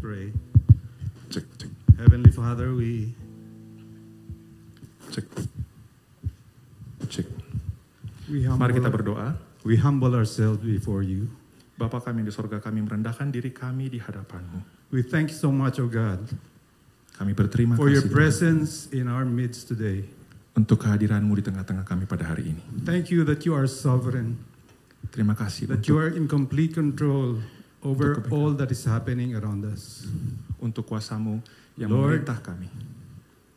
pray. Cek, cek, Heavenly Father, we cek. Cek. we Mari kita humble, berdoa. we humble ourselves before you. Bapa kami di sorga, kami merendahkan diri kami di hadapanmu. We thank you so much, O God, Kami berterima for your kasih Tuhan, presence in our midst today. untuk kehadiranmu di tengah-tengah kami pada hari ini. Thank you that you are sovereign, Terima kasih that you untuk, are in complete control over all that is happening around us. untuk kuasamu yang Lord, memerintah kami.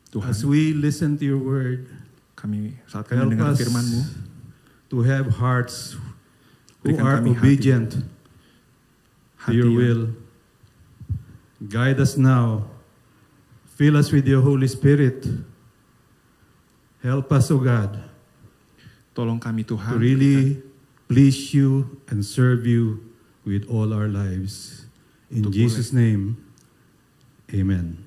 Tuhan, As we listen to your word, kami saat kami mendengar firman-Mu, to have hearts who are kami hati. obedient to your will. Guide us now. Fill us with your Holy Spirit. Help us, O God, tolong kami to Tuhan, really please you and serve you with all our lives. In Jesus' name, amen.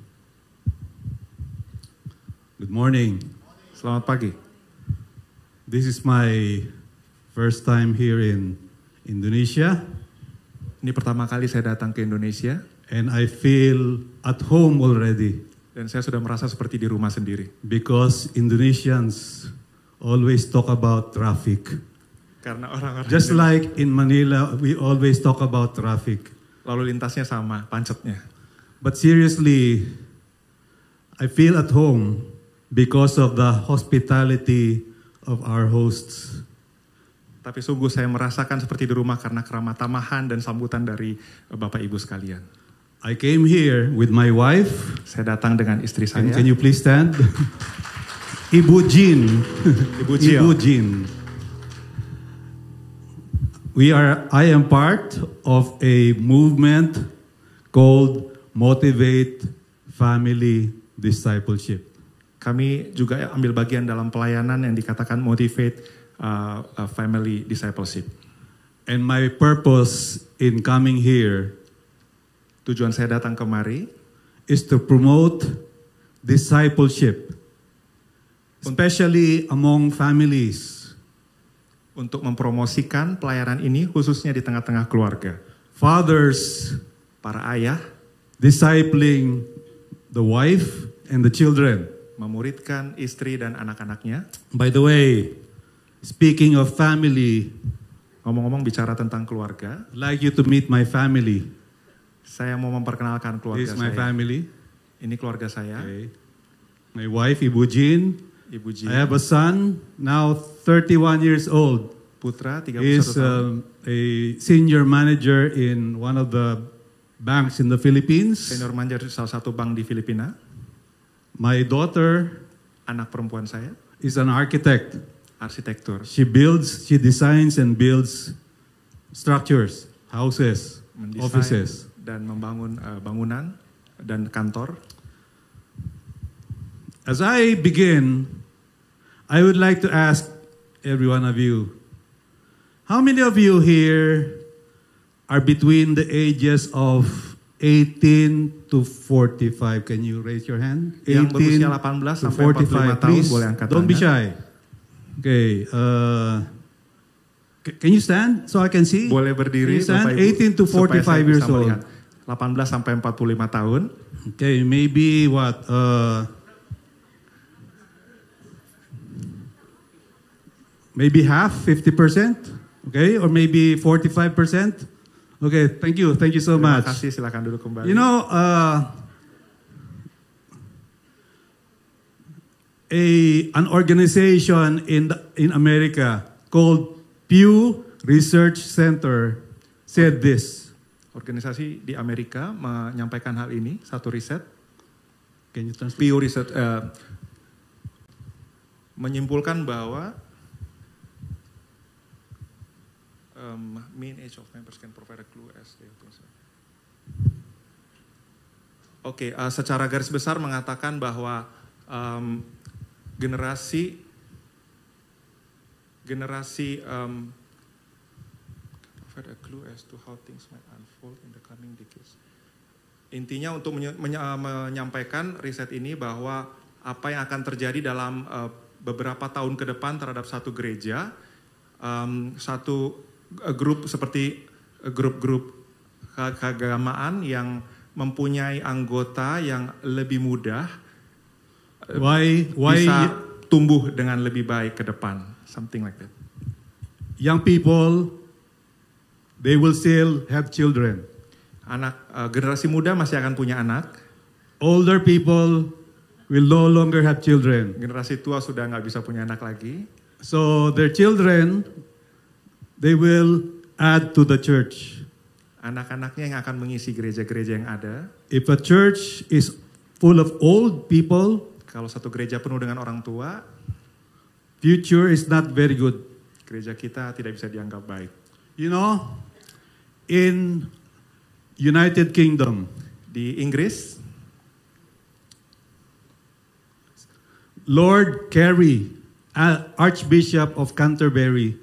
Good morning. Selamat pagi. This is my first time here in Indonesia, Ini pertama kali saya datang ke Indonesia and I feel at home already dan saya sudah merasa seperti di rumah sendiri. because Indonesians always talk about traffic. Karena orang-orang Just Indonesia- like in Manila, we always talk about traffic. lalu lintasnya sama, pancetnya. But seriously, I feel at home because of the hospitality of our hosts. Tapi sungguh saya merasakan seperti di rumah karena keramah tamahan dan sambutan dari eh, Bapak Ibu sekalian. I came here with my wife. Saya datang dengan istri saya. can you please stand? Ibu Jin. Ibu Jio. Ibu Jin. We are, I am part of a movement called Motivate Family Discipleship. Kami juga ambil bagian dalam pelayanan yang dikatakan motivate uh, uh, family discipleship. And my purpose in coming here Tujuan saya datang kemari is to promote discipleship, especially among families. Untuk mempromosikan pelayanan ini khususnya di tengah-tengah keluarga. Fathers Para ayah discipling the wife and the children. memuridkan istri dan anak-anaknya. By the way, speaking of family, Ngomong-ngomong bicara tentang keluarga, I'd like you to meet my family. saya mau memperkenalkan This keluarga is my saya. family. Ini keluarga saya, Okay. My wife, Ibu Jin. Ibu Ji, I have a son, now 31 years old. putra 31 He's tahun, um, a senior manager in one of the banks in the Philippines. senior manajer di salah satu bank di Filipina. My daughter Anak perempuan saya, is an architect. arsitektur, She builds, she designs and builds structures, houses, mendesain offices. dan membangun uh, bangunan dan kantor. As I begin, I would like to ask every one of you how many of you here are between the ages of 18 to 45? Can you raise your hand? Yang berusia 18 sampai 45 tahun please. boleh angkat Don't be shy. Okay. Uh, ca- can you stand so I can see? Boleh Can berdiri you stand? Bapak Ibu, 18 to supaya saya 45 years old. melihat. 18 sampai 45 tahun. Okay, maybe what? Uh, maybe half, 50%? Okay, or maybe 45%? Okay, thank you. Thank you so Terima much. kasih, silakan duduk kembali. You know, uh, a an organization in the, in America called Pew Research Center said this. Organisasi di Amerika menyampaikan hal ini, satu riset, Can you translate? Pew Research eh, menyimpulkan bahwa um, mean age of members can provide a clue as they Oke, eh, secara garis besar mengatakan bahwa em, generasi generasi em, provide a clue as to how things might unfold in the coming decades. Intinya untuk menye- menye- eh, menyampaikan riset ini bahwa apa yang akan terjadi dalam eh, beberapa tahun ke depan terhadap satu gereja, em, satu grup seperti eh, grup-grup ke- keagamaan yang mempunyai anggota yang lebih mudah Why, why bisa tumbuh dengan lebih baik ke depan, something like that. young people, they will still have children. Anak eh, generasi muda masih akan punya anak, Older people will no longer have children. generasi tua sudah nggak bisa punya anak lagi. So their children, they will add to the church. Anak-anaknya yang akan mengisi gereja-gereja yang ada. If a church is full of old people, Kalau satu gereja penuh dengan orang tua, future is not very good. gereja kita tidak bisa dianggap baik. You know, in United Kingdom, Di Inggris, Lord Carey, uh, Archbishop of Canterbury,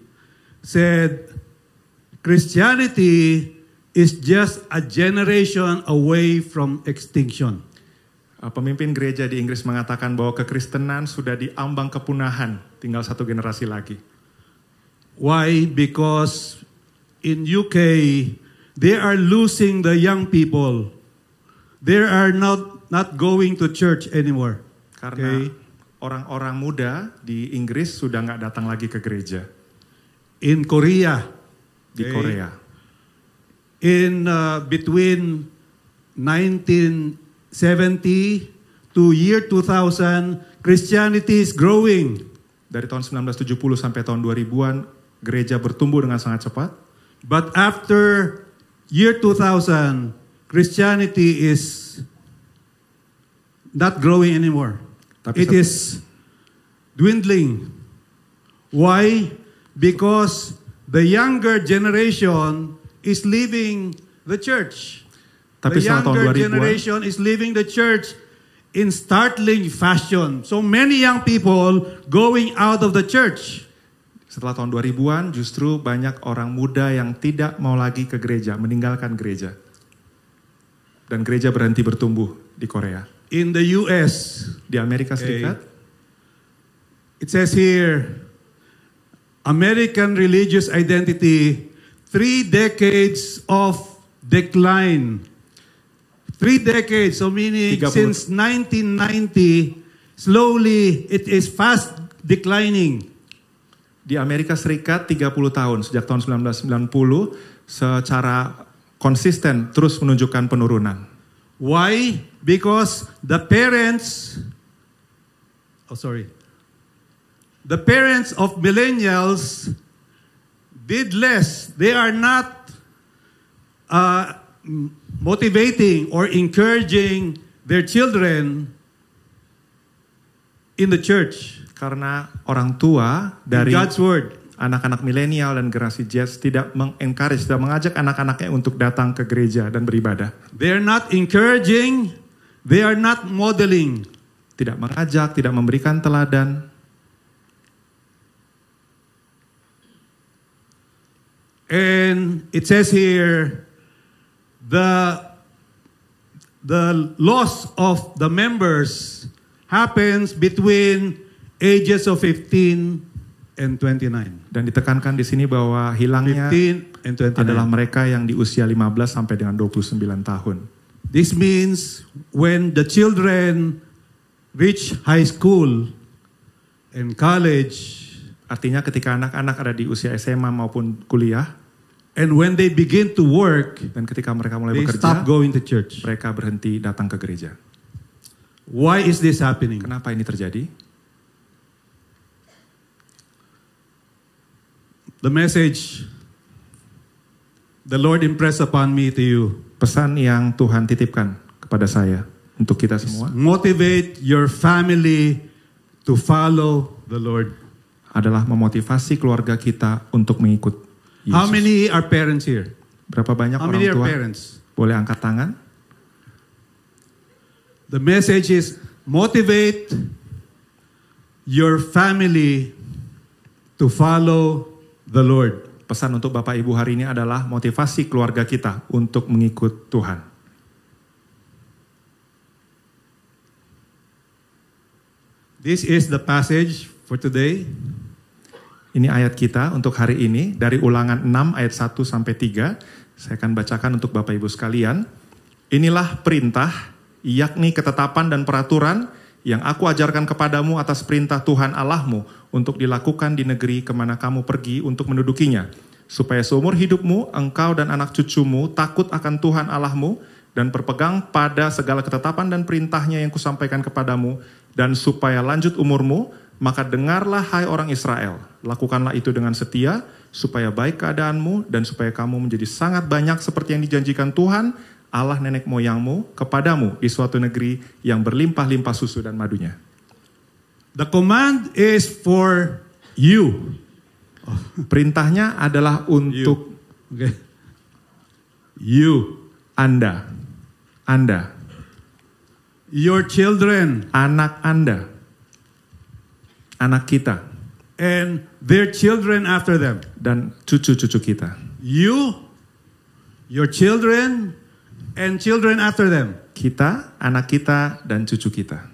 said Christianity is just a generation away from extinction. eh, pemimpin gereja di Inggris mengatakan bahwa kekristenan sudah diambang kepunahan, tinggal satu generasi lagi. Why? Because in UK, they are losing the young people. They are not, not going to church anymore. Karena Okay. orang-orang muda di Inggris sudah nggak datang lagi ke gereja In Korea, di Okay. Korea. in uh, between 1970 to year 2000, Christianity is growing. Dari tahun 1970 sampai tahun 2000-an, gereja bertumbuh dengan sangat cepat. But after year 2000, Christianity is not growing anymore. Tapi It is dwindling. Why? Because the younger generation is leaving the church. Tapi the setelah tahun younger 2000-an, generation is leaving the church in startling fashion. So many young people going out of the church. setelah tahun 2000-an justru banyak orang muda yang tidak mau lagi ke gereja, meninggalkan gereja. Dan gereja berhenti bertumbuh di Korea. In the US, Di Amerika Okay. Serikat, It says here, American religious identity, three decades of decline. Three decades, so meaning 30. since 1990, slowly it is fast declining. di Amerika Serikat 30 tahun, sejak tahun 1990, secara konsisten terus menunjukkan penurunan. Why? Because the parents, oh sorry, the parents of millennials did less. They are not uh, motivating or encouraging their children in the church, Karena orang tua in dari God's word. anak-anak milenial dan generasi Z tidak mengencourage, tidak mengajak anak-anaknya untuk datang ke gereja dan beribadah. They are not encouraging. They are not modeling. Tidak mengajak, tidak memberikan teladan. And it says here the the loss of the members happens between ages of 15 and 29. Dan ditekankan di sini bahwa hilangnya 15 and 29. adalah mereka yang di usia 15 sampai dengan 29 tahun. This means when the children reach high school and college Artinya ketika anak-anak ada di usia SMA maupun kuliah and when they begin to work, dan ketika mereka mulai they bekerja, stop going to church. mereka berhenti datang ke gereja. Why is this happening? Kenapa ini terjadi? The message the Lord impressed upon me to you Pesan yang Tuhan titipkan kepada saya untuk kita semua motivate your family to follow the Lord. adalah memotivasi keluarga kita untuk mengikut Yesus. How many are parents here? Berapa banyak How orang many are tua parents? boleh angkat tangan? The message is motivate your family to follow the Lord. Pesan untuk Bapak Ibu hari ini adalah motivasi keluarga kita untuk mengikut Tuhan. This is the passage for today. Ini ayat kita untuk hari ini dari ulangan 6 ayat 1 sampai 3. Saya akan bacakan untuk Bapak Ibu sekalian. Inilah perintah, yakni ketetapan dan peraturan yang aku ajarkan kepadamu atas perintah Tuhan Allahmu untuk dilakukan di negeri ke mana kamu pergi untuk mendudukinya. Supaya seumur hidupmu, engkau dan anak cucumu takut akan Tuhan Allahmu dan berpegang pada segala ketetapan dan perintahnya yang kusampaikan kepadamu. Dan supaya lanjut umurmu, maka dengarlah hai orang Israel. Lakukanlah itu dengan setia, supaya baik keadaanmu dan supaya kamu menjadi sangat banyak seperti yang dijanjikan Tuhan Allah nenek moyangmu kepadamu di suatu negeri yang berlimpah-limpah susu dan madunya. The command is for you. Perintahnya adalah untuk Okay. You, Anda, Anda, your children, anak Anda, anak kita, and their children after them. dan cucu-cucu kita. You, your children, and children after them. Kita, anak kita, dan cucu kita.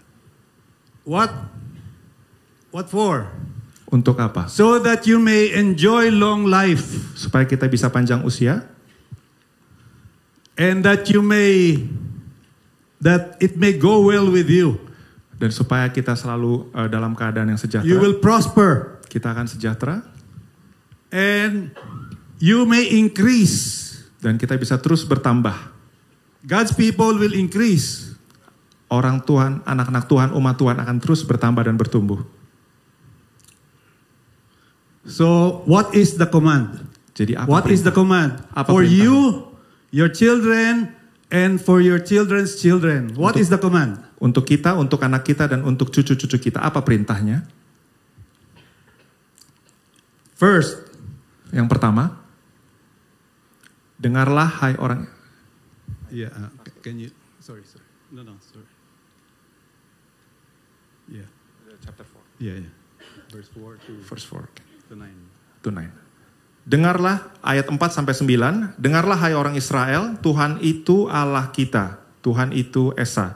What? What for? Untuk apa? So that you may enjoy long life Supaya kita bisa panjang usia, and that you may that it may go well with you. Dan supaya kita selalu eh, dalam keadaan yang You sejahtera. will prosper Kita akan sejahtera, and you may increase. dan kita bisa terus bertambah. God's people will increase. Orang Tuhan, anak-anak Tuhan, umat Tuhan akan terus bertambah dan bertumbuh. So, what is the command? Jadi apa What is the command? Apa For perintahnya? you, your children, and for your children's children. What Untuk- is the command? Untuk kita, untuk anak kita, dan untuk cucu-cucu kita, apa perintahnya? First, Yang pertama, dengarlah hai orang yeah, uh, can you? Sorry, sorry. No, no, sorry. Yeah, chapter 4, yeah, yeah. Verse 4 to, verse 4 to 9. to 9. Dengarlah ayat 4 sampai 9, dengarlah hai orang Israel, Tuhan itu Allah kita, Tuhan itu Esa.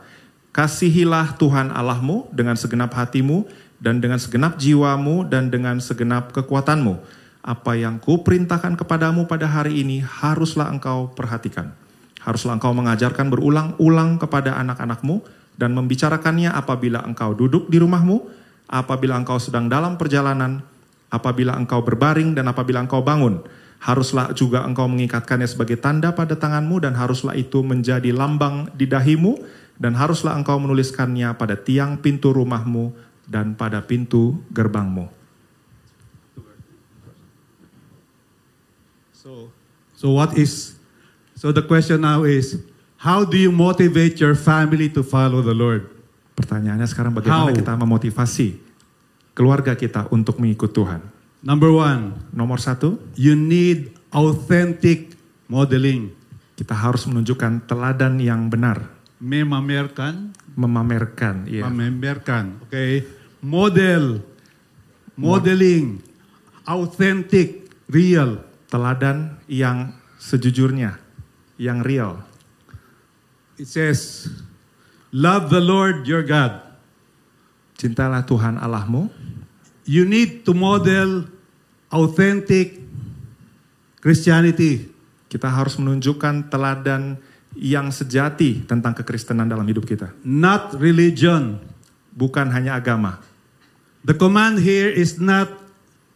Kasihilah Tuhan Allahmu dengan segenap hatimu dan dengan segenap jiwamu dan dengan segenap kekuatanmu. Apa yang kuperintahkan kepadamu pada hari ini haruslah engkau perhatikan. Haruslah engkau mengajarkan berulang-ulang kepada anak-anakmu dan membicarakannya apabila engkau duduk di rumahmu, apabila engkau sedang dalam perjalanan, apabila engkau berbaring dan apabila engkau bangun. Haruslah juga engkau mengikatkannya sebagai tanda pada tanganmu dan haruslah itu menjadi lambang di dahimu dan haruslah engkau menuliskannya pada tiang pintu rumahmu dan pada pintu gerbangmu. So, so what is? So the question now is, how do you motivate your family to follow the Lord? Pertanyaannya sekarang bagaimana How? kita memotivasi keluarga kita untuk mengikut Tuhan? Number one, Nomor satu, you need authentic modeling. kita harus menunjukkan teladan yang benar, Memamerkan, memamerkan, ya, memamerkan. Okay, model, modeling, authentic, real. teladan yang sejujurnya, yang real. It says, love the Lord your God. Cintalah Tuhan Allahmu. You need to model authentic Christianity. Kita harus menunjukkan teladan yang sejati tentang kekristenan dalam hidup kita. not religion. Bukan hanya agama. The command here is not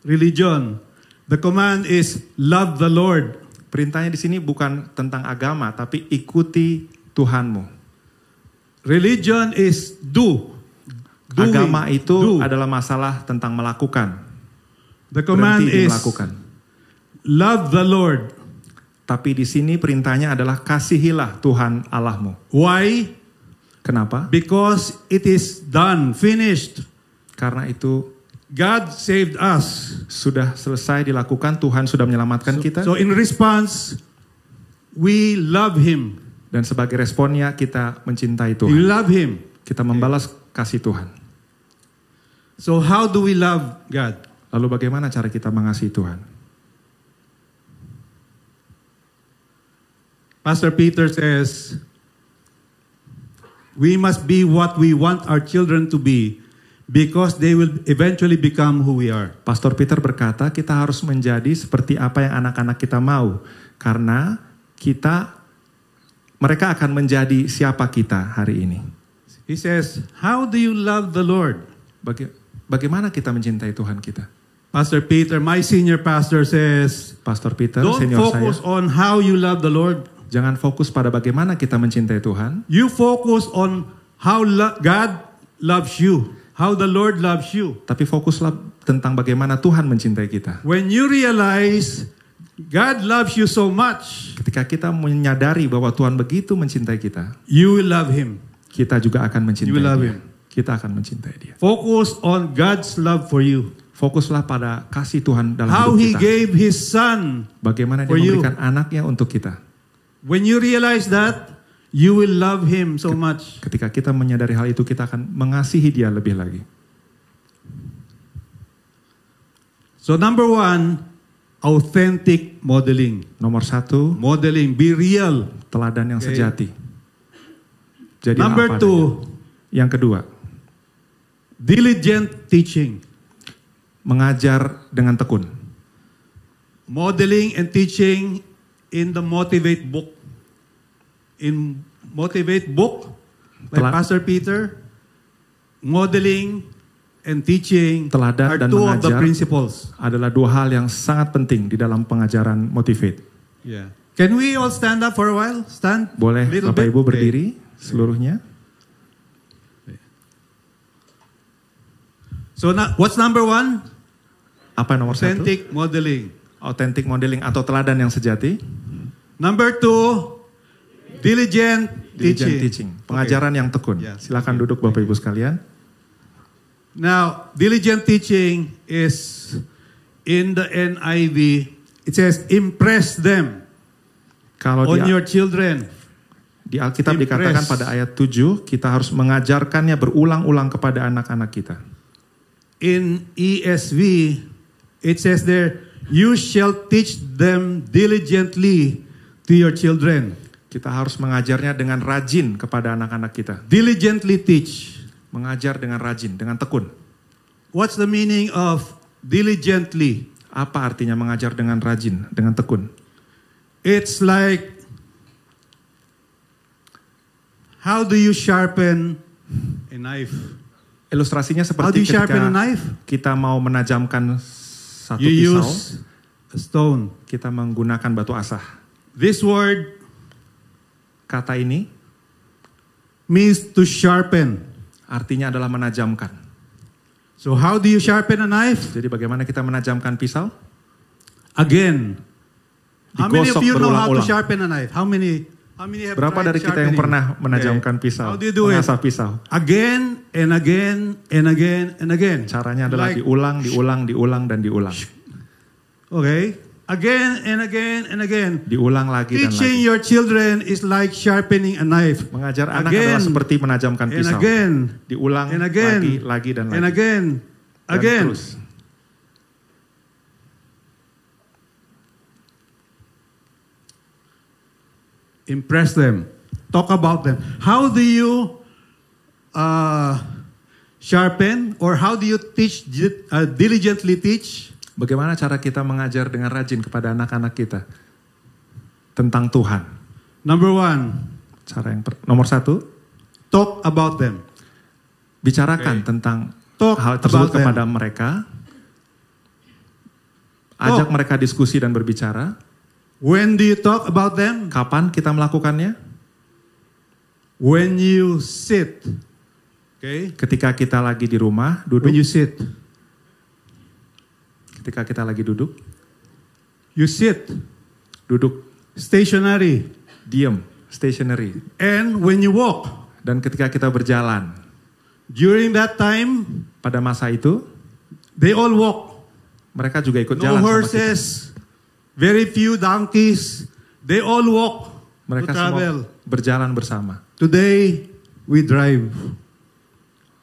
religion. The command is love the Lord. Perintahnya di sini bukan tentang agama, tapi ikuti Tuhanmu. Religion is do. Doing, Agama itu do. adalah masalah tentang melakukan. The command Berhenti is melakukan. love the Lord. Tapi di sini perintahnya adalah kasihilah Tuhan Allahmu. Why? Kenapa? Because it is done, finished. Karena itu God saved us. sudah selesai dilakukan, Tuhan sudah menyelamatkan kita. So in response, we love Him. Dan sebagai responnya kita mencintai We Tuhan. love Him. Kita membalas kasih Tuhan. So how do we love God? Lalu bagaimana cara kita mengasihi Tuhan? Pastor Peter says, we must be what we want our children to be because they will eventually become who we are. Pastor Peter berkata, kita harus menjadi seperti apa yang anak-anak kita mau. Karena kita mereka akan menjadi siapa kita hari ini. He says, How do you love the Lord? Baga- bagaimana kita mencintai Tuhan kita? Pastor Peter, my senior pastor, says, Pastor Peter, Don't senior saya, focus on how you love the Lord. Jangan fokus pada bagaimana kita mencintai Tuhan, You focus on how lo- God loves you, how the Lord loves you. tapi fokuslah tentang bagaimana Tuhan mencintai kita. When you realize God loves you so much, Ketika kita menyadari bahwa Tuhan begitu mencintai kita, you will love Him. kita juga akan mencintai You will love dia. him. Kita akan mencintai dia. Focus on God's love for you. Fokuslah pada kasih Tuhan dalam How hidup He kita. gave His Son. Bagaimana dia for you. memberikan anaknya untuk kita. When you realize that, you will love Him so much. Ketika kita menyadari hal itu, kita akan mengasihi dia lebih lagi. So, number one, authentic modeling. Nomor satu, Modeling, be real. teladan yang Okay. sejati. Jadi Number two, Yang kedua, diligent teaching. mengajar dengan tekun. Modeling and teaching in the Motivate book. In Motivate book, like Tela- Pastor Peter, modeling and teaching Teladan are dan two of the principles. Adalah dua hal yang sangat penting di dalam pengajaran Motivate. Yeah. Can we all stand up for a while? Stand. Boleh Bapak bit? Ibu Okay. berdiri seluruhnya. So what's number one? Apa nomor satu? Authentic modeling. Authentic modeling atau teladan yang sejati. Number two, diligent, Diligent teaching. teaching. Pengajaran yang tekun. Ya, Silakan oke. duduk Bapak Ibu sekalian. Now, diligent teaching is in the NIV. It says, impress them Kalau on di, your children. di Alkitab Impress. dikatakan pada ayat 7, kita harus mengajarkannya berulang-ulang kepada anak-anak kita. In ESV, it says there, you shall teach them diligently to your children. Kita harus mengajarnya dengan rajin kepada anak-anak kita. Diligently teach. Mengajar dengan rajin, dengan tekun. What's the meaning of diligently? Apa artinya mengajar dengan rajin, dengan tekun? It's like how do you sharpen a knife? Ilustrasinya How do seperti you sharpen a ketika knife? kita mau menajamkan satu You pisau, use a stone. kita menggunakan batu asah. This word Kata ini means to sharpen. artinya adalah menajamkan. So how do you sharpen a knife? Jadi bagaimana kita menajamkan pisau? Again. How many of you know how to sharpen a knife? How many how many have Berapa dari kita yang pernah menajamkan Okay. pisau? How do you do it? mengasah pisau. Again and again and again and again. Caranya adalah Like- diulang, diulang, diulang dan diulang. Okay? Again and again and again. Diulang lagi dan Teaching lagi. your children is like sharpening a knife. Mengajar anak Again adalah seperti menajamkan And pisau. again Diulang and again lagi, lagi dan lagi. and again, Dan again. terus. Impress them. Talk about them. How do you uh, sharpen or how do you teach uh, diligently teach? Bagaimana cara kita mengajar dengan rajin kepada anak-anak kita tentang Tuhan? Number one, Cara yang per- nomor satu, talk about them. bicarakan Oke. tentang Talk hal tersebut about them. kepada mereka. Ajak Talk. mereka diskusi dan berbicara. When do you talk about them? Kapan kita melakukannya? When you sit. Okay? Ketika kita lagi di rumah, duduk. When you sit. Ketika kita lagi duduk, You sit duduk, stationary. diam, stationary. And when you walk. Dan ketika kita berjalan, During that time, pada masa itu, they all walk. mereka juga ikut No jalan sama kita. horses, very few donkeys. They all walk Mereka to semua travel. berjalan bersama. Today, we drive.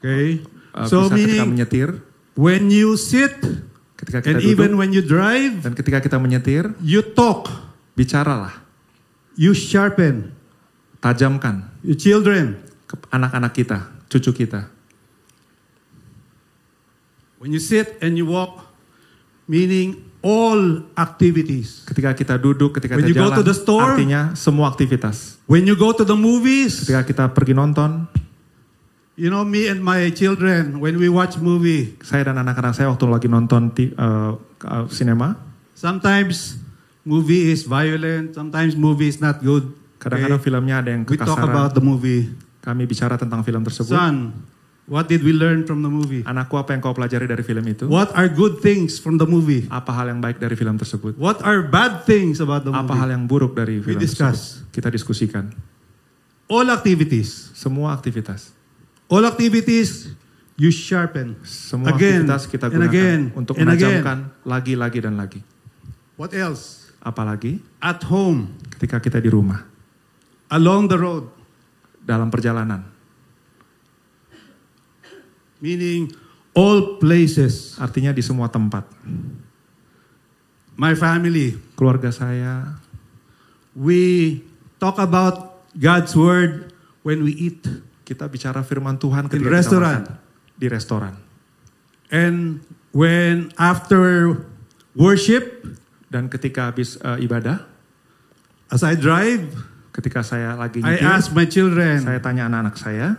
Okay? Uh, so bisa ketika meaning, menyetir, when you sit, ketika kita and duduk, even when you drive, dan ketika kita menyetir, you talk. bicaralah, You sharpen tajamkan your children. anak-anak kita, cucu kita. When you sit and you walk, meaning all activities. Ketika kita duduk, ketika When kita you go jalan, to the store, artinya semua aktivitas. When you go to the movies, Ketika kita pergi nonton, you know me and my children when we watch movie, saya dan anak-anak saya waktu lagi nonton eh, uh, sinema, sometimes movie is violent, sometimes movie is not good. kadang-kadang Okay? filmnya ada yang We talk kekasaran. about the movie. Kami bicara tentang film tersebut. Son, what did we learn from the movie? Anakku, apa yang kau pelajari dari film itu? What are good things from the movie? Apa hal yang baik dari film tersebut? What are bad things about the Apa hal movie? yang buruk dari We film discuss. tersebut? Kita diskusikan. All activities. Semua aktivitas. All activities you sharpen. Semua Again, aktivitas kita gunakan again, untuk menajamkan lagi, lagi, dan lagi. What else? Apalagi At home, ketika kita di rumah, along the road, dalam perjalanan. meaning all places. Artinya di semua tempat. My family, Keluarga saya, we talk about God's word when we eat. Kita bicara firman Tuhan ketika In kita restaurant. makan. Di restoran. And when after worship, Dan ketika habis eh, ibadah, as I drive, ketika saya lagi I nyetir, ask my children, saya tanya anak-anak saya,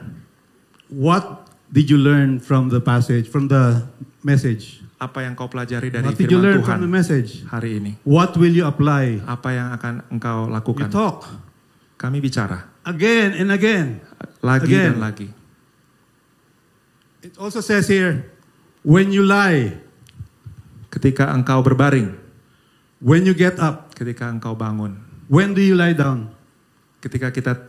what did you learn from the passage, from the message? apa yang kau pelajari dari What did you firman learn Tuhan from the message? hari ini? What will you apply? Apa yang akan engkau You lakukan? talk Kami bicara again and again. Lagi Again. dan lagi. It also says here, when you lie, Ketika engkau berbaring, when you get up, ketika engkau bangun, when do you lie down? ketika kita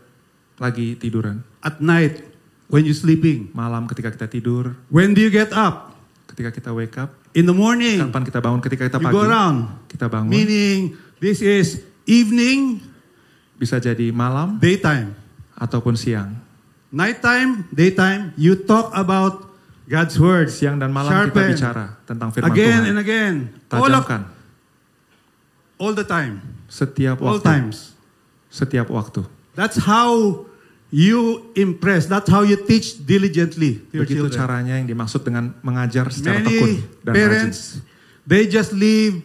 lagi tiduran, At night, when you're sleeping. malam ketika kita tidur, When do you get up? ketika kita wake up, In the morning. kapan kita bangun, ketika kita You pagi, go around. kita bangun, Meaning, this is evening, bisa jadi malam daytime. ataupun siang. Nighttime, daytime, you talk about God's word. Siang dan malam kita Sharpen. bicara tentang firman Again Tuhan. and again. All, of, Tajamkan all the time. setiap All waktu. times. Setiap waktu. That's how you impress. That's how you teach diligently to your Begitu children. caranya yang dimaksud dengan mengajar secara tekun Many dan rajin. parents, they just leave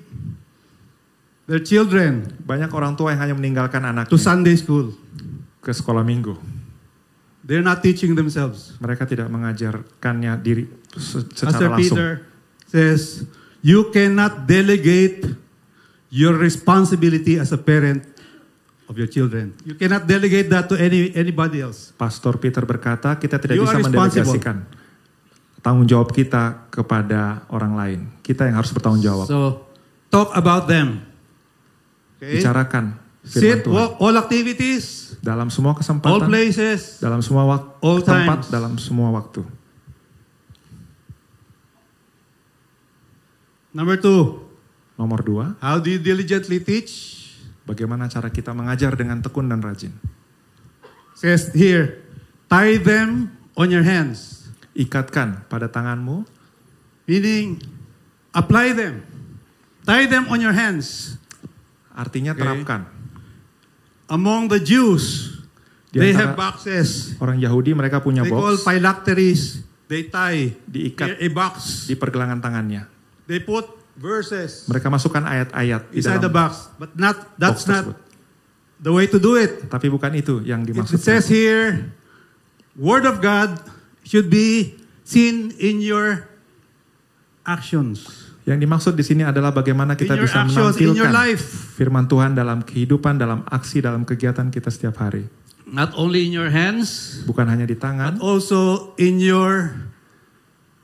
their children Banyak orang tua yang hanya meninggalkan to anaknya Sunday school. ke sekolah minggu. They're not teaching themselves. Mereka tidak mengajarkannya diri secara langsung. Peter says, you cannot delegate your responsibility as a parent of your children. You cannot delegate that to any anybody else. Pastor Peter berkata, kita tidak You bisa mendelegasikan tanggung jawab kita kepada orang lain. Kita yang harus bertanggung jawab. So, talk about them. Okay? Bicarakan Sit, walk, all activities, Dalam semua all kesempatan, places, dalam semua waktu, all tempat, times. dalam semua waktu. Number two, Nomor dua, how do you diligently teach? bagaimana cara kita mengajar dengan tekun dan rajin. Says here, tie them on your hands. Ikatkan pada tanganmu, Meaning, apply them. Tie them on your hands. artinya Okay. terapkan. Among the Jews, Di they have boxes. Orang Yahudi mereka punya They call box, phylacteries. They tie diikat a box. di pergelangan tangannya. They put verses Mereka masukkan ayat-ayat di inside the dalam box. But not that's box not tersebut. the way to do it. Tapi bukan itu yang It, it says here, Word of God should be seen in your actions. Yang dimaksud di sini adalah bagaimana kita in bisa actions, menampilkan life. firman Tuhan dalam kehidupan, dalam aksi, dalam kegiatan kita setiap hari. Not only in your hands, Bukan hanya di but tangan, also in your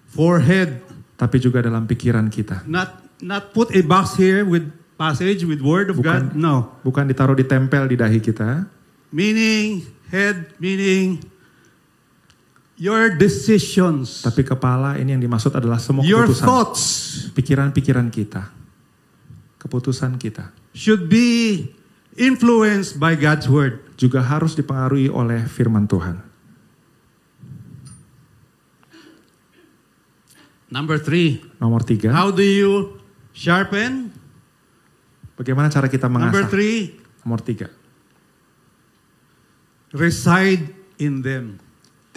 forehead. tapi juga dalam pikiran kita. Not not put a box here with passage with word of Bukan. God. No. Bukan ditaruh ditempel di dahi kita, Meaning head, meaning your decisions, tapi kepala ini yang dimaksud adalah semua your keputusan. thoughts Pikiran-pikiran kita. Keputusan kita. should be influenced by God's word. Juga harus dipengaruhi oleh firman Tuhan. Number three, Nomor tiga, how do you sharpen? bagaimana cara kita Number mengasah? three, Nomor tiga, reside in them.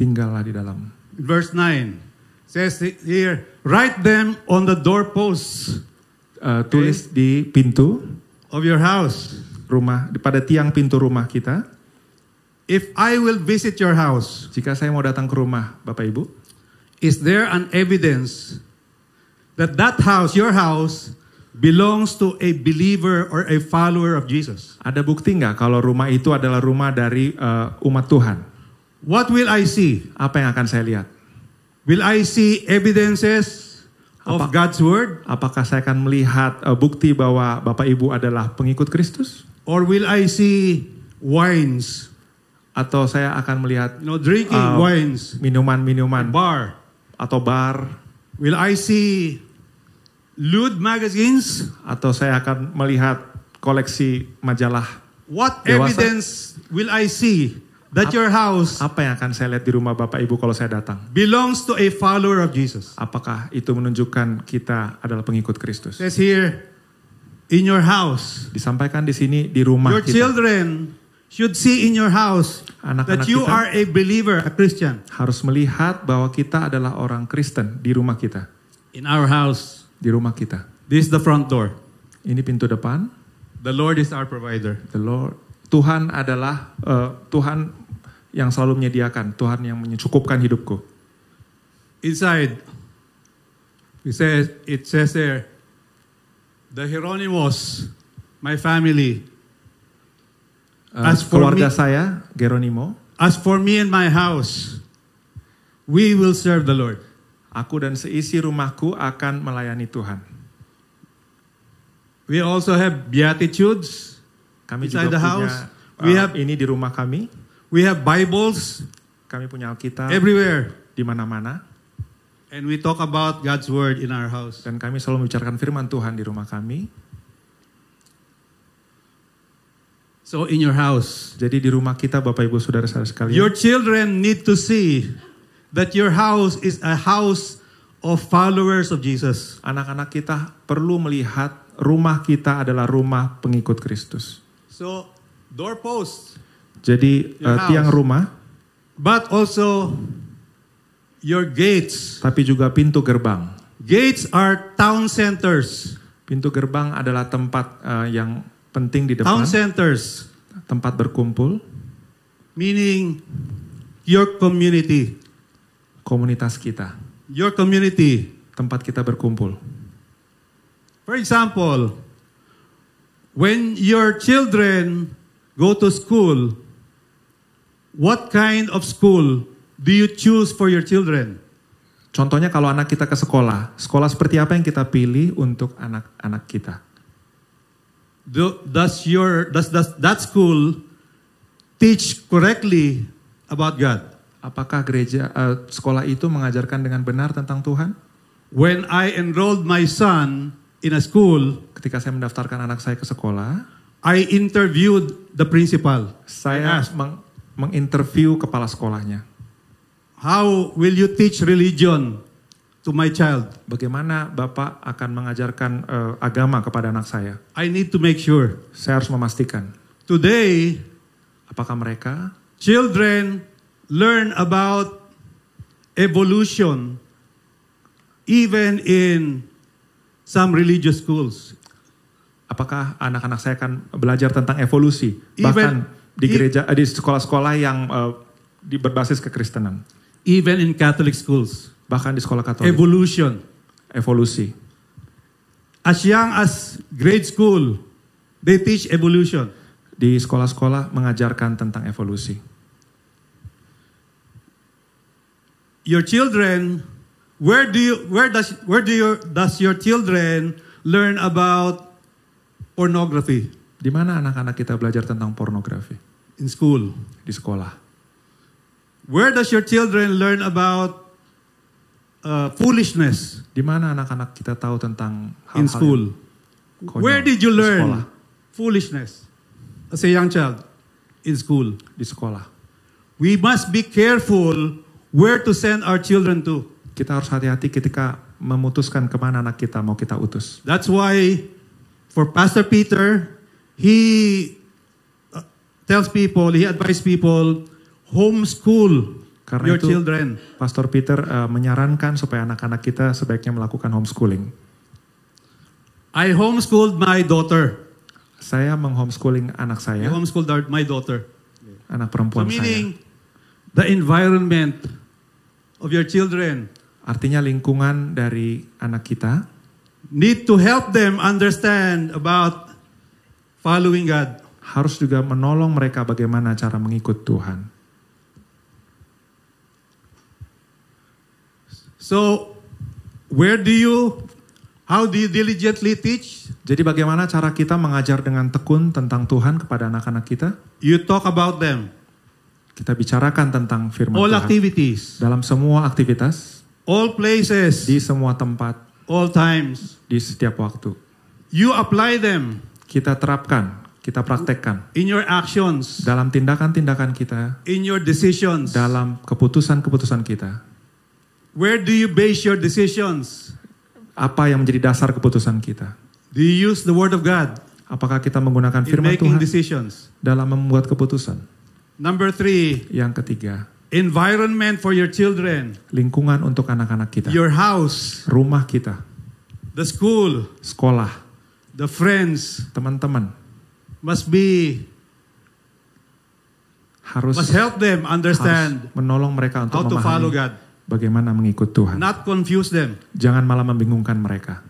Tinggallah di dalam. Verse 9 says here, write them on the doorposts eh, tulis di pintu of your house. rumah pada tiang pintu rumah kita. If I will visit your house, Jika saya mau datang ke rumah Bapak Ibu, is there an evidence that that house, your house, belongs to a believer or a follower of Jesus? ada bukti nggak kalau rumah itu adalah rumah dari eh, umat Tuhan? What will I see? Apa yang akan saya lihat? Will I see evidences of Apa? God's word? Apakah saya akan melihat eh, bukti bahwa Bapak Ibu adalah pengikut Kristus? Or will I see wines? Atau saya akan melihat You know, drinking Uh, wines, minuman-minuman bar. atau bar? Will I see lewd magazines? Atau saya akan melihat koleksi majalah? What Dewasa. evidence will I see that your house Apa yang akan saya lihat di rumah Bapak Ibu kalau saya datang? belongs to a follower of Jesus? Apakah itu menunjukkan kita adalah pengikut Kristus? says here, in your house, Disampaikan di sini di rumah your kita. children should see in your house Anak-anak that you are a believer, a Christian. harus melihat bahwa kita adalah orang Kristen di rumah kita, In our house, di rumah kita. this is the front door. Ini pintu depan. The Lord is our provider. The Lord Tuhan adalah eh, Tuhan yang selalu menyediakan, Tuhan yang mencukupkan hidupku. Inside, it says, it says there, the Hieronymus, my family, Eh, As for keluarga me- saya, Geronimo, as for me and my house, we will serve the Lord. aku dan seisi rumahku akan melayani Tuhan. We also have beatitudes. Kami Inside juga the punya house, eh, we have- ini di rumah kami. We have Bibles Kami punya Alkitab everywhere. di mana-mana And we talk about God's word in our house. dan kami selalu membicarakan firman Tuhan di rumah kami. So in your house, Jadi di rumah kita Bapak Ibu Saudara-saudara sekalian, your children need to see that your house is a house of followers of Jesus. anak-anak kita perlu melihat rumah kita adalah rumah pengikut Kristus. So doorposts, Jadi Your eh, tiang house. rumah, but also your gates. tapi juga pintu gerbang. Gates are town centers. Pintu gerbang adalah tempat eh, yang penting di Town depan, centers, tempat berkumpul, meaning your community. komunitas kita, Your community. tempat kita berkumpul. For example, when your children go to school, what kind of school do you choose for your children? Contohnya kalau anak kita ke sekolah, sekolah seperti apa yang kita pilih untuk anak-anak kita? Do, does your does, does that school teach correctly about God? Apakah gereja eh, sekolah itu mengajarkan dengan benar tentang Tuhan? When I enrolled my son in a school, Ketika saya mendaftarkan anak saya ke sekolah, I interviewed the principal. Saya asked, meng- menginterview kepala sekolahnya. "How will you teach religion to my child?" Bagaimana Bapak akan mengajarkan eh, agama kepada anak saya? I need to make sure. Saya harus memastikan Today, apakah mereka children learn about evolution even in some religious schools. apakah anak-anak saya akan belajar tentang evolusi Even- bahkan di gereja eh, di sekolah-sekolah yang eh, di berbasis kekristenan Even in Catholic schools. bahkan di sekolah Katolik Evolution. evolusi As young as grade school, they teach evolution. di sekolah-sekolah mengajarkan tentang evolusi Your children, where do you where does where do your does your children learn about pornography di mana anak-anak kita belajar tentang pornografi in school? di sekolah Where does your children learn about uh, foolishness di mana anak-anak kita tahu tentang in hal-hal school? yang konyol Where did you sekolah? learn foolishness as a young child in school? di sekolah We must be careful where to send our children to. kita harus hati-hati ketika memutuskan ke mana anak kita mau kita utus That's why for Pastor Peter, he uh, tells people, he advises people, homeschool Karena your itu- children. Pastor Peter eh, menyarankan supaya anak-anak kita sebaiknya melakukan homeschooling I homeschooled my daughter. Saya menghomeschooling anak I saya, homeschooled our- my daughter. anak So perempuan saya. meaning the environment of your children Artinya lingkungan dari anak kita need to help them understand about following God. harus juga menolong mereka bagaimana cara mengikut Tuhan. So where do you how do you diligently teach? Jadi bagaimana cara kita mengajar dengan tekun tentang Tuhan kepada anak-anak kita? You talk about them. Kita bicarakan tentang firman All Tuhan. activities, Dalam semua aktivitas, all places, di semua tempat, all times. di setiap waktu. You apply them Kita terapkan, kita praktekkan. in your actions, Dalam tindakan-tindakan kita, in your decisions. dalam keputusan-keputusan kita. Where do you base your decisions? Apa yang menjadi dasar keputusan kita? Do you use the word of God Apakah kita menggunakan firman Tuhan decisions? dalam membuat keputusan? Number three, Yang ketiga, environment for your children, lingkungan untuk anak-anak kita. your house, Rumah kita, the school, sekolah, the friends teman-teman must be harus must help them harus understand menolong mereka untuk how to follow God, bagaimana mengikut Tuhan. not confuse them. Jangan malah membingungkan mereka.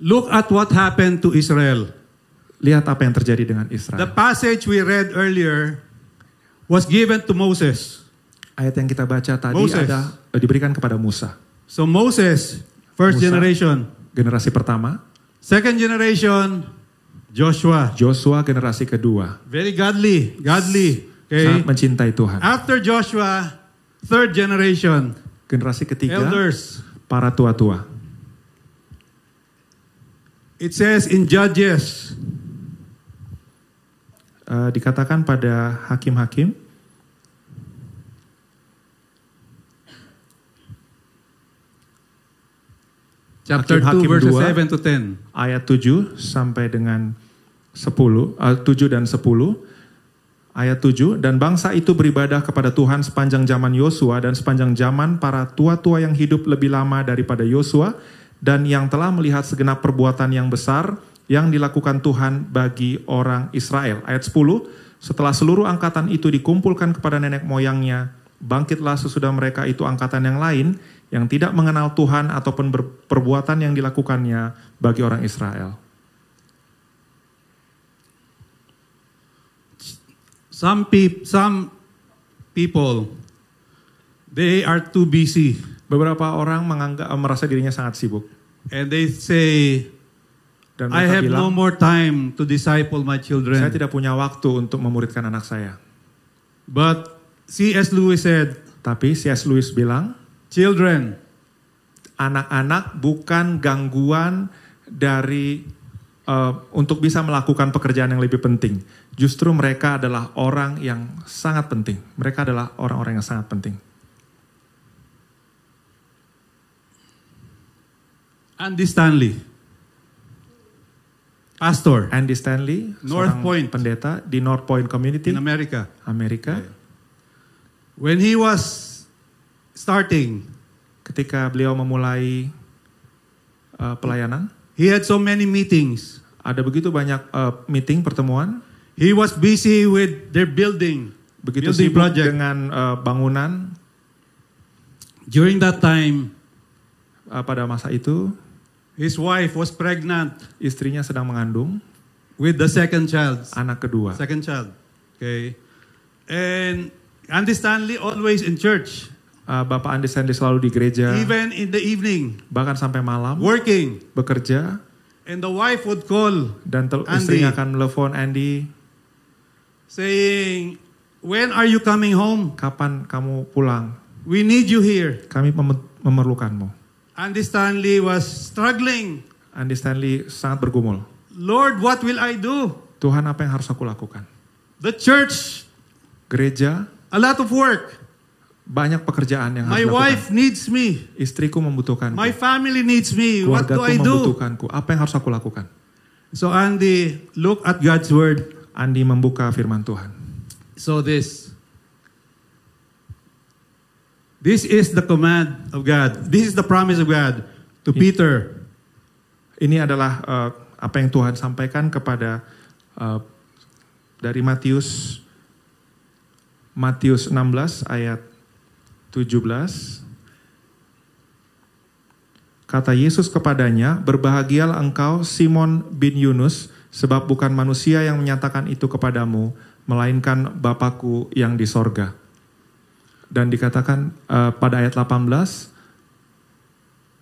Look at what happened to Israel. Lihat apa yang terjadi dengan The Israel. passage we read earlier was given to Moses. Ayat yang kita baca tadi Moses. ada eh, diberikan kepada Musa. So Moses, first Musa. generation. Generasi pertama, Second generation, Joshua. Joshua generasi kedua. Very godly, godly. Okay. Sangat mencintai Tuhan. After Joshua, third generation, Generasi ketiga, elders. para tua-tua. It says in Judges, Eh, dikatakan pada hakim-hakim, chapter 2, Hakim-hakim verses dua. 7 to 10. ayat 7 sampai dengan 10, eh, 7 dan 10. Ayat 7, dan bangsa itu beribadah kepada Tuhan sepanjang zaman Yosua dan sepanjang zaman para tua-tua yang hidup lebih lama daripada Yosua dan yang telah melihat segenap perbuatan yang besar yang dilakukan Tuhan bagi orang Israel. Ayat 10, setelah seluruh angkatan itu dikumpulkan kepada nenek moyangnya, bangkitlah sesudah mereka itu angkatan yang lain yang tidak mengenal Tuhan ataupun perbuatan yang dilakukannya bagi orang Israel. Some, peop- some people, they are too busy. Beberapa orang menganggap merasa dirinya sangat sibuk And they say, dan I have bilang, no more time to disciple my saya children. tidak punya waktu untuk memuridkan anak saya. But C.S. Lewis said, Tapi C.S. Lewis bilang, children, anak-anak bukan gangguan dari eh, untuk bisa melakukan pekerjaan yang lebih penting. Justru mereka adalah orang yang sangat penting. Mereka adalah orang-orang yang sangat penting. Andy Stanley, pastor Andy Stanley, North Point. pendeta di North Point Community, in America, Amerika. when he was starting, Ketika beliau memulai eh, pelayanan, he had so many meetings. ada begitu banyak eh, meeting pertemuan, He was busy with their building, begitu building sibuk project. dengan eh, bangunan During that time, eh, pada masa itu his wife was pregnant istrinya sedang mengandung with the second child. anak kedua. Second child. Okay. And Andy Stanley always in church, Eh, Bapak Andi Stanley selalu di gereja, even in the evening, bahkan sampai malam working. bekerja And the wife would call dan Andy. istrinya akan telepon Andy, saying, When are you coming home? kapan kamu pulang? We need you here. Kami mem- memerlukanmu. Andy Stanley was struggling. Andy Stanley sangat bergumul. Lord, what will I do? Tuhan apa yang harus aku lakukan? The church, Gereja a lot of work. Banyak pekerjaan yang My harus dilakukan. wife needs me. Istriku membutuhkanku. My family needs me. What do I do? membutuhkanku. Apa yang harus aku lakukan? So Andy, look at God's word. Andi membuka firman Tuhan. So this. This is the command of God. This is the promise of God to Peter. Ini adalah eh, apa yang Tuhan sampaikan kepada eh, dari Matius Matius 16 ayat 17. Kata Yesus kepadanya, "Berbahagialah engkau Simon bin Yunus, sebab bukan manusia yang menyatakan itu kepadamu, melainkan Bapakku yang di sorga." Dan dikatakan eh, pada ayat 18,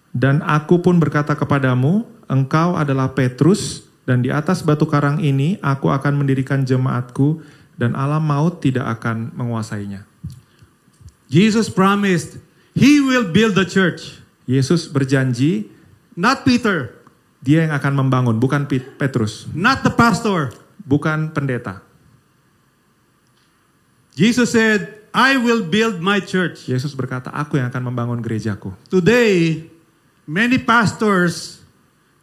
Dan aku pun berkata kepadamu, engkau adalah Petrus, dan di atas batu karang ini aku akan mendirikan jemaatku, dan alam maut tidak akan menguasainya. Jesus promised he will build the church, Yesus berjanji, not Peter, dia yang akan membangun, bukan Pet- Petrus, not the pastor. bukan pendeta. Jesus said, I will build my church. Yesus berkata, aku yang akan membangun gerejaku. Today, many pastors,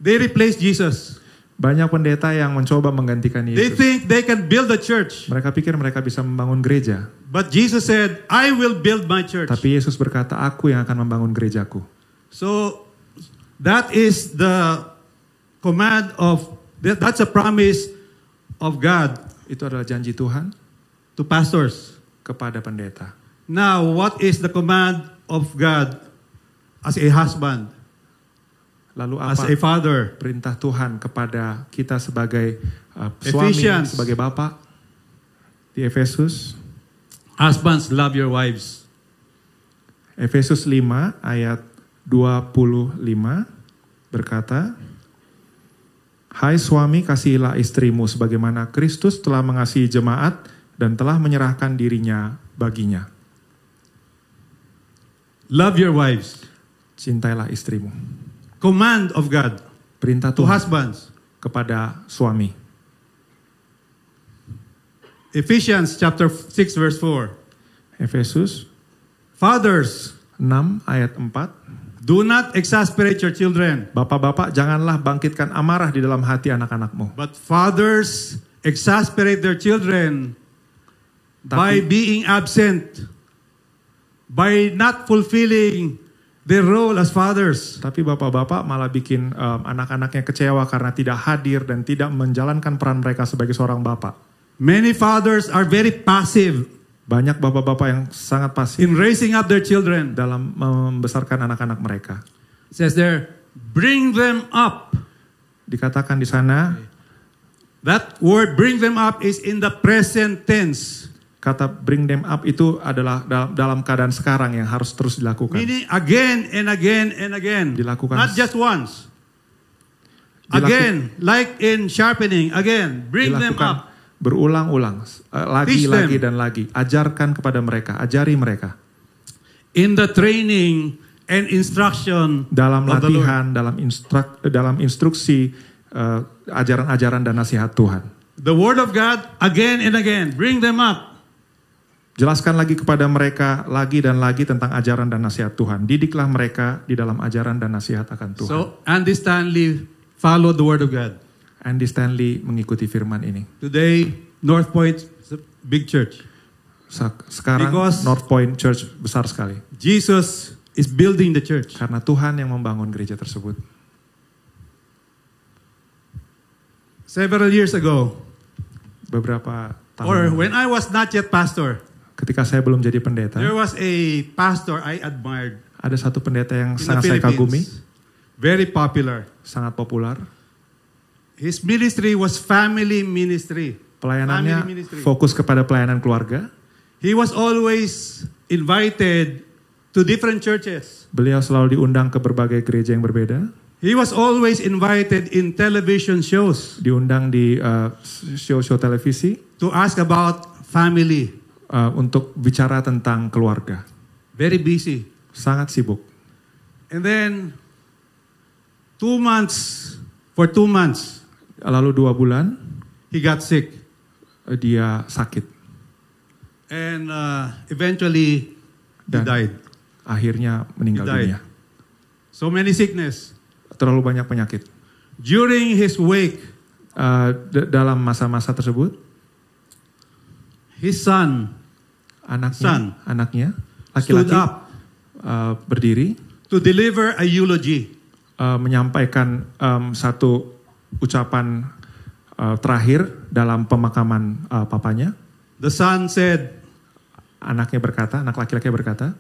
they replace Jesus. Banyak pendeta yang mencoba menggantikan They Yesus. think they can build a church. Mereka pikir mereka bisa membangun gereja. But Jesus said, I will build my church. Tapi Yesus berkata, aku yang akan membangun gerejaku. So that is the command of, that- that's a promise of God Itu adalah janji Tuhan to pastors. kepada pendeta. Now, what is the command of God as a husband, Lalu as apa a father? perintah Tuhan kepada kita sebagai uh, suami, Ephesians. sebagai bapak? Di Efesus, Husbands, love your wives. Efesus 5 ayat 25 berkata, Hai suami, kasihilah istrimu sebagaimana Kristus telah mengasihi jemaat dan telah menyerahkan dirinya baginya. Love your wives. Cintailah istrimu. Command of God Perintah to Tuhan husbands. kepada suami. Ephesians chapter 6 verse 4. Efesus Fathers, 6 ayat 4. do not exasperate your children, Bapak-bapak janganlah bangkitkan amarah di dalam hati anak-anakmu. but fathers exasperate their children by Tapi, being absent, by not fulfilling their role as fathers. tapi bapak-bapak malah bikin um, anak-anaknya kecewa karena tidak hadir dan tidak menjalankan peran mereka sebagai seorang bapak. Many fathers are very passive Banyak bapak-bapak yang sangat pasif in raising up their children. dalam membesarkan anak-anak mereka. It says there, bring them up. Dikatakan di sana That word bring them up is in the present tense, kata bring them up itu adalah dalam, dalam keadaan sekarang yang harus terus dilakukan. meaning again and again and again. Dilakukan. Not just once. Dilaku- Again, like in sharpening, again, bring them up. berulang-ulang, eh, lagi, Teach lagi them. dan lagi. Ajarkan kepada mereka, ajari mereka in the training and instruction dalam latihan, dalam instruk, dalam instruksi eh, ajaran-ajaran dan nasihat Tuhan. The word of God again and again. Bring them up. Jelaskan lagi kepada mereka lagi dan lagi tentang ajaran dan nasihat Tuhan. Didiklah mereka di dalam ajaran dan nasihat akan Tuhan. So Andy Stanley followed the word of God. Andy Stanley mengikuti firman ini. Today, North Point is a big church. Sekarang Because- North Point Church besar sekali. Jesus is building the church. Karena Tuhan yang membangun gereja tersebut. Several years ago, Beberapa or tahun when I was not yet pastor, ketika saya belum jadi pendeta, there was a pastor I admired ada satu pendeta yang sangat saya kagumi. Very popular. sangat populer. His ministry was family ministry. Pelayanannya Family ministry. fokus kepada pelayanan keluarga. He was always invited to different churches. Beliau selalu diundang ke berbagai gereja yang berbeda, He was always invited in television shows diundang di uh, show-show televisi to ask about family. Uh, untuk bicara tentang keluarga. Very busy. Sangat sibuk. And then, two months, for two months, Lalu dua bulan he got sick. uh, dia sakit And uh, eventually, he Dan- died. akhirnya meninggal He died. dunia. So many sickness. Terlalu banyak penyakit. During his wake, Uh, dalam masa-masa tersebut his son anaknya Son. anaknya stood laki-laki up uh, berdiri to deliver a eulogy. uh, menyampaikan um, satu ucapan uh, terakhir dalam pemakaman uh, papanya. The son said, Anaknya berkata, anak laki-laki berkata,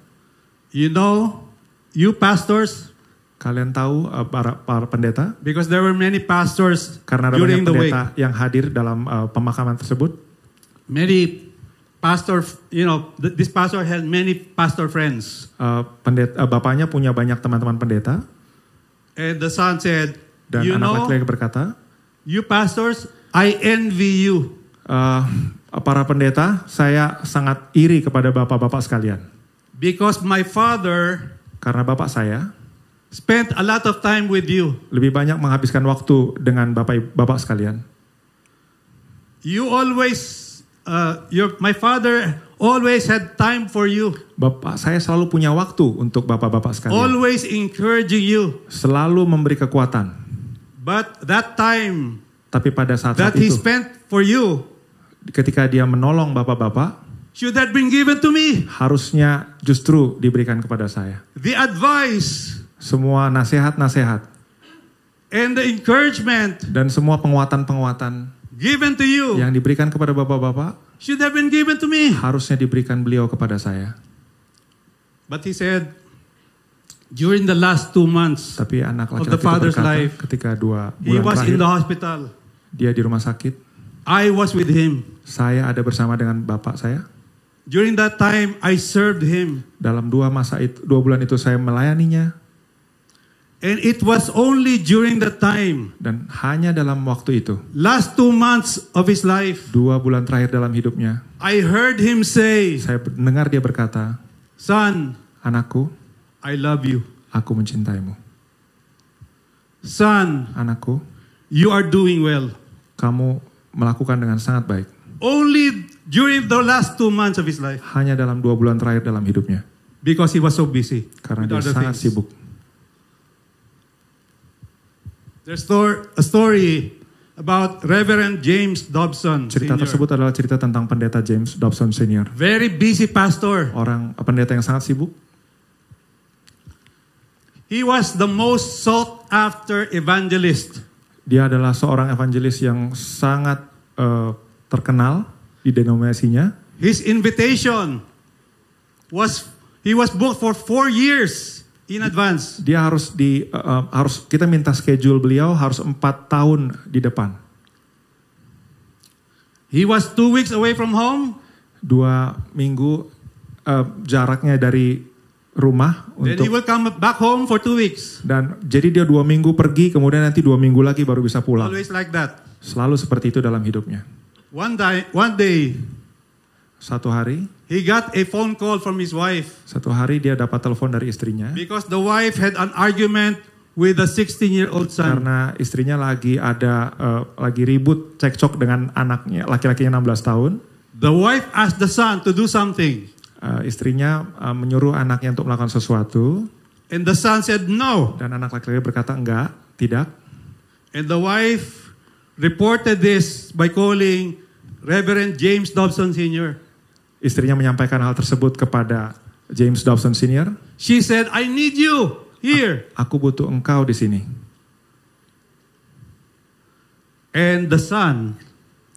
You know, you pastors, kalian tahu uh, para, para pendeta because there were many pastors karena ada banyak pendeta yang hadir dalam uh, pemakaman tersebut. Many pastor, you know, th- this pastor had many pastor friends. Uh, pendeta, uh, bapaknya punya banyak teman-teman pendeta And the son said, dan You anak know, laki-laki berkata, you pastors, I envy you. uh, para pendeta, saya sangat iri kepada bapak-bapak sekalian Because my father karena bapak saya spent a lot of time with you. lebih banyak menghabiskan waktu dengan bapak-bapak sekalian. You always, uh, your, my father always had time for you, Bapak saya selalu punya waktu untuk bapak-bapak sekalian. always encouraging you. Selalu memberi kekuatan. But that time Tapi pada that saat-saat he itu, spent for you ketika dia menolong bapak-bapak, should have been given to me. harusnya justru diberikan kepada saya. The advice Semua nasihat-nasihat and the encouragement dan semua penguatan-penguatan given to you yang diberikan kepada bapak-bapak should have been given to me. harusnya diberikan beliau kepada saya. But he said, during the last two months, Tapi anak Of laki-laki the itu father's berkata life, ketika dua he bulan was terakhir in the hospital. dia di rumah sakit, I was with him. saya ada bersama dengan bapak saya. During that time, I served him. Dalam dua masa itu, dua bulan itu saya melayaninya And it was only during that time, dan hanya dalam waktu itu, last two months of his life, dua bulan terakhir dalam hidupnya, I heard him say, saya mendengar dia berkata, Son, anakku, I love you. aku mencintaimu. Son, Anakku, you are doing well. kamu melakukan dengan sangat baik. Only during the last two months of his life, Hanya dalam dua bulan terakhir dalam hidupnya, because he was so busy karena dia sangat things. sibuk. There's a story about Reverend James Dobson. Cerita Sr. tersebut adalah cerita tentang pendeta James Dobson Senior, Very busy pastor. orang pendeta yang sangat sibuk. He was the most sought after evangelist. Dia adalah seorang evangelis yang sangat eh, terkenal di denominasinya. His invitation was he was booked for four years in advance. Dia harus di eh, harus kita minta schedule beliau harus empat tahun di depan. He was two weeks away from home. Dua minggu eh, jaraknya dari rumah Then he untuk will come back home for two weeks. dan jadi dia dua minggu pergi kemudian nanti dua minggu lagi baru bisa pulang. Always like that. Selalu seperti itu dalam hidupnya. One day, one day, Satu hari, he got a phone call from his wife satu hari dia dapat telepon dari istrinya because the wife had an argument with a 16-year-old son. karena istrinya lagi ada eh, lagi ribut cekcok dengan anaknya laki-lakinya 16 tahun. The wife asked the son to do something, Eh, istrinya eh, menyuruh anaknya untuk melakukan sesuatu and the son said no. dan anak laki-laki berkata enggak, tidak. And the wife reported this by calling Reverend James Dobson Sr. Istrinya menyampaikan hal tersebut kepada James Dobson Senior. She said, I need you here. Aku butuh engkau di sini. And the son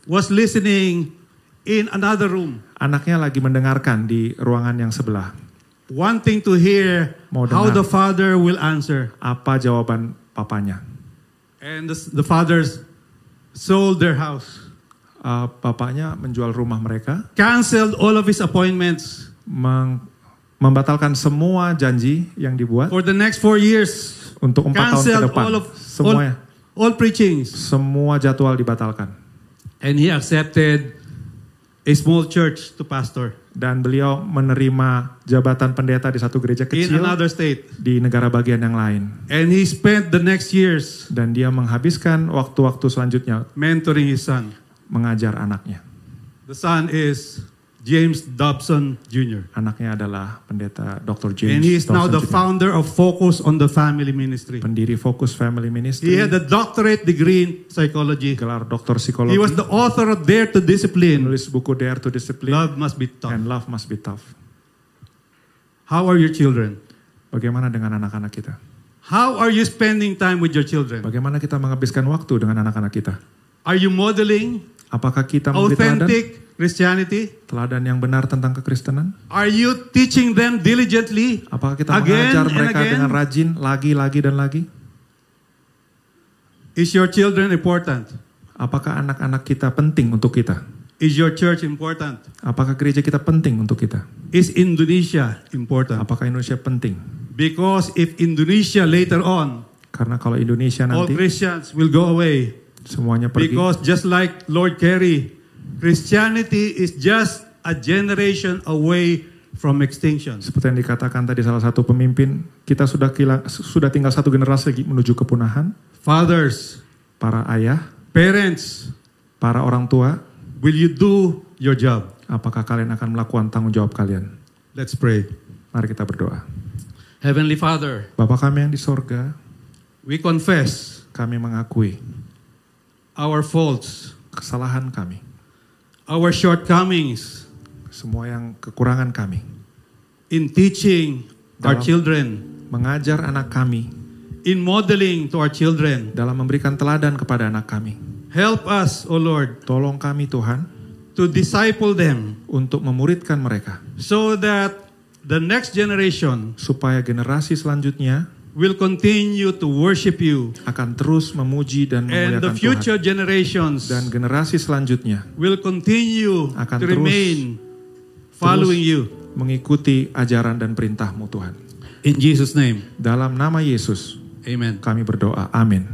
was listening in another room, Anaknya lagi mendengarkan di ruangan yang sebelah. wanting to hear Mau how the father will answer. Apa jawaban papanya? And the, the fathers sold their house, Eh, bapaknya menjual rumah mereka, canceled all of his appointments meng- membatalkan semua janji yang dibuat for the next four years. untuk empat tahun ke depan. all of all, Semuanya, all preachings. semua jadwal dibatalkan. And he accepted a small church to pastor Dan beliau menerima jabatan pendeta di satu gereja in kecil another state. di negara bagian yang lain. And he spent the next years Dan dia menghabiskan waktu-waktu selanjutnya mentoring his son. Mengajar anaknya. The son is James Dobson Jr. Anaknya adalah pendeta Dr. James and he is now Dawson the Jr., founder of Focus on the Family Ministry. pendiri Focus Family Ministry, He had a doctorate degree in psychology. gelar doktor psikologi, He was the author of Dare to Discipline. menulis buku Dare to Discipline Love must be tough. and Love Must Be Tough. How are your children? Bagaimana dengan anak-anak kita? How are you spending time with your children? Bagaimana kita menghabiskan waktu dengan anak-anak kita? Are you modeling Apakah kita memberi teladan, authentic Christianity? teladan yang benar tentang kekristenan? Are you teaching them diligently? Apakah kita Again mengajar mereka again? dengan rajin lagi, lagi, dan lagi? Is your children important? Apakah anak-anak kita penting untuk kita? Is your church important? Apakah gereja kita penting untuk kita? Is Indonesia important? Apakah Indonesia penting? Because if Indonesia later on, Karena kalau Indonesia all nanti Christians will go away. Semuanya pergi, Because just like Lord Kerry, Christianity is just a generation away from extinction. seperti yang dikatakan tadi salah satu pemimpin, kita sudah kila- sudah tinggal satu generasi lagi menuju kepunahan. Fathers, Para ayah, parents, para orang tua, will you do your job? apakah kalian akan melakukan tanggung jawab kalian? Let's pray. Mari kita berdoa. Heavenly Father, Bapa kami yang di sorga, we confess kami mengakui our faults, kesalahan kami, our shortcomings semua yang kekurangan kami, in teaching our children, mengajar anak kami, in modeling to our children. dalam memberikan teladan kepada anak kami. Help us, O Lord, Tolong kami Tuhan to disciple them untuk memuridkan mereka. so that the next generation supaya generasi selanjutnya will continue to worship you akan terus memuji dan and the memuliakan Tuhan. future generations Dan generasi selanjutnya will continue Akan to terus- remain following you. mengikuti ajaran dan perintahmu Tuhan. In Jesus' name, Dalam nama Yesus amen. kami berdoa. Amin.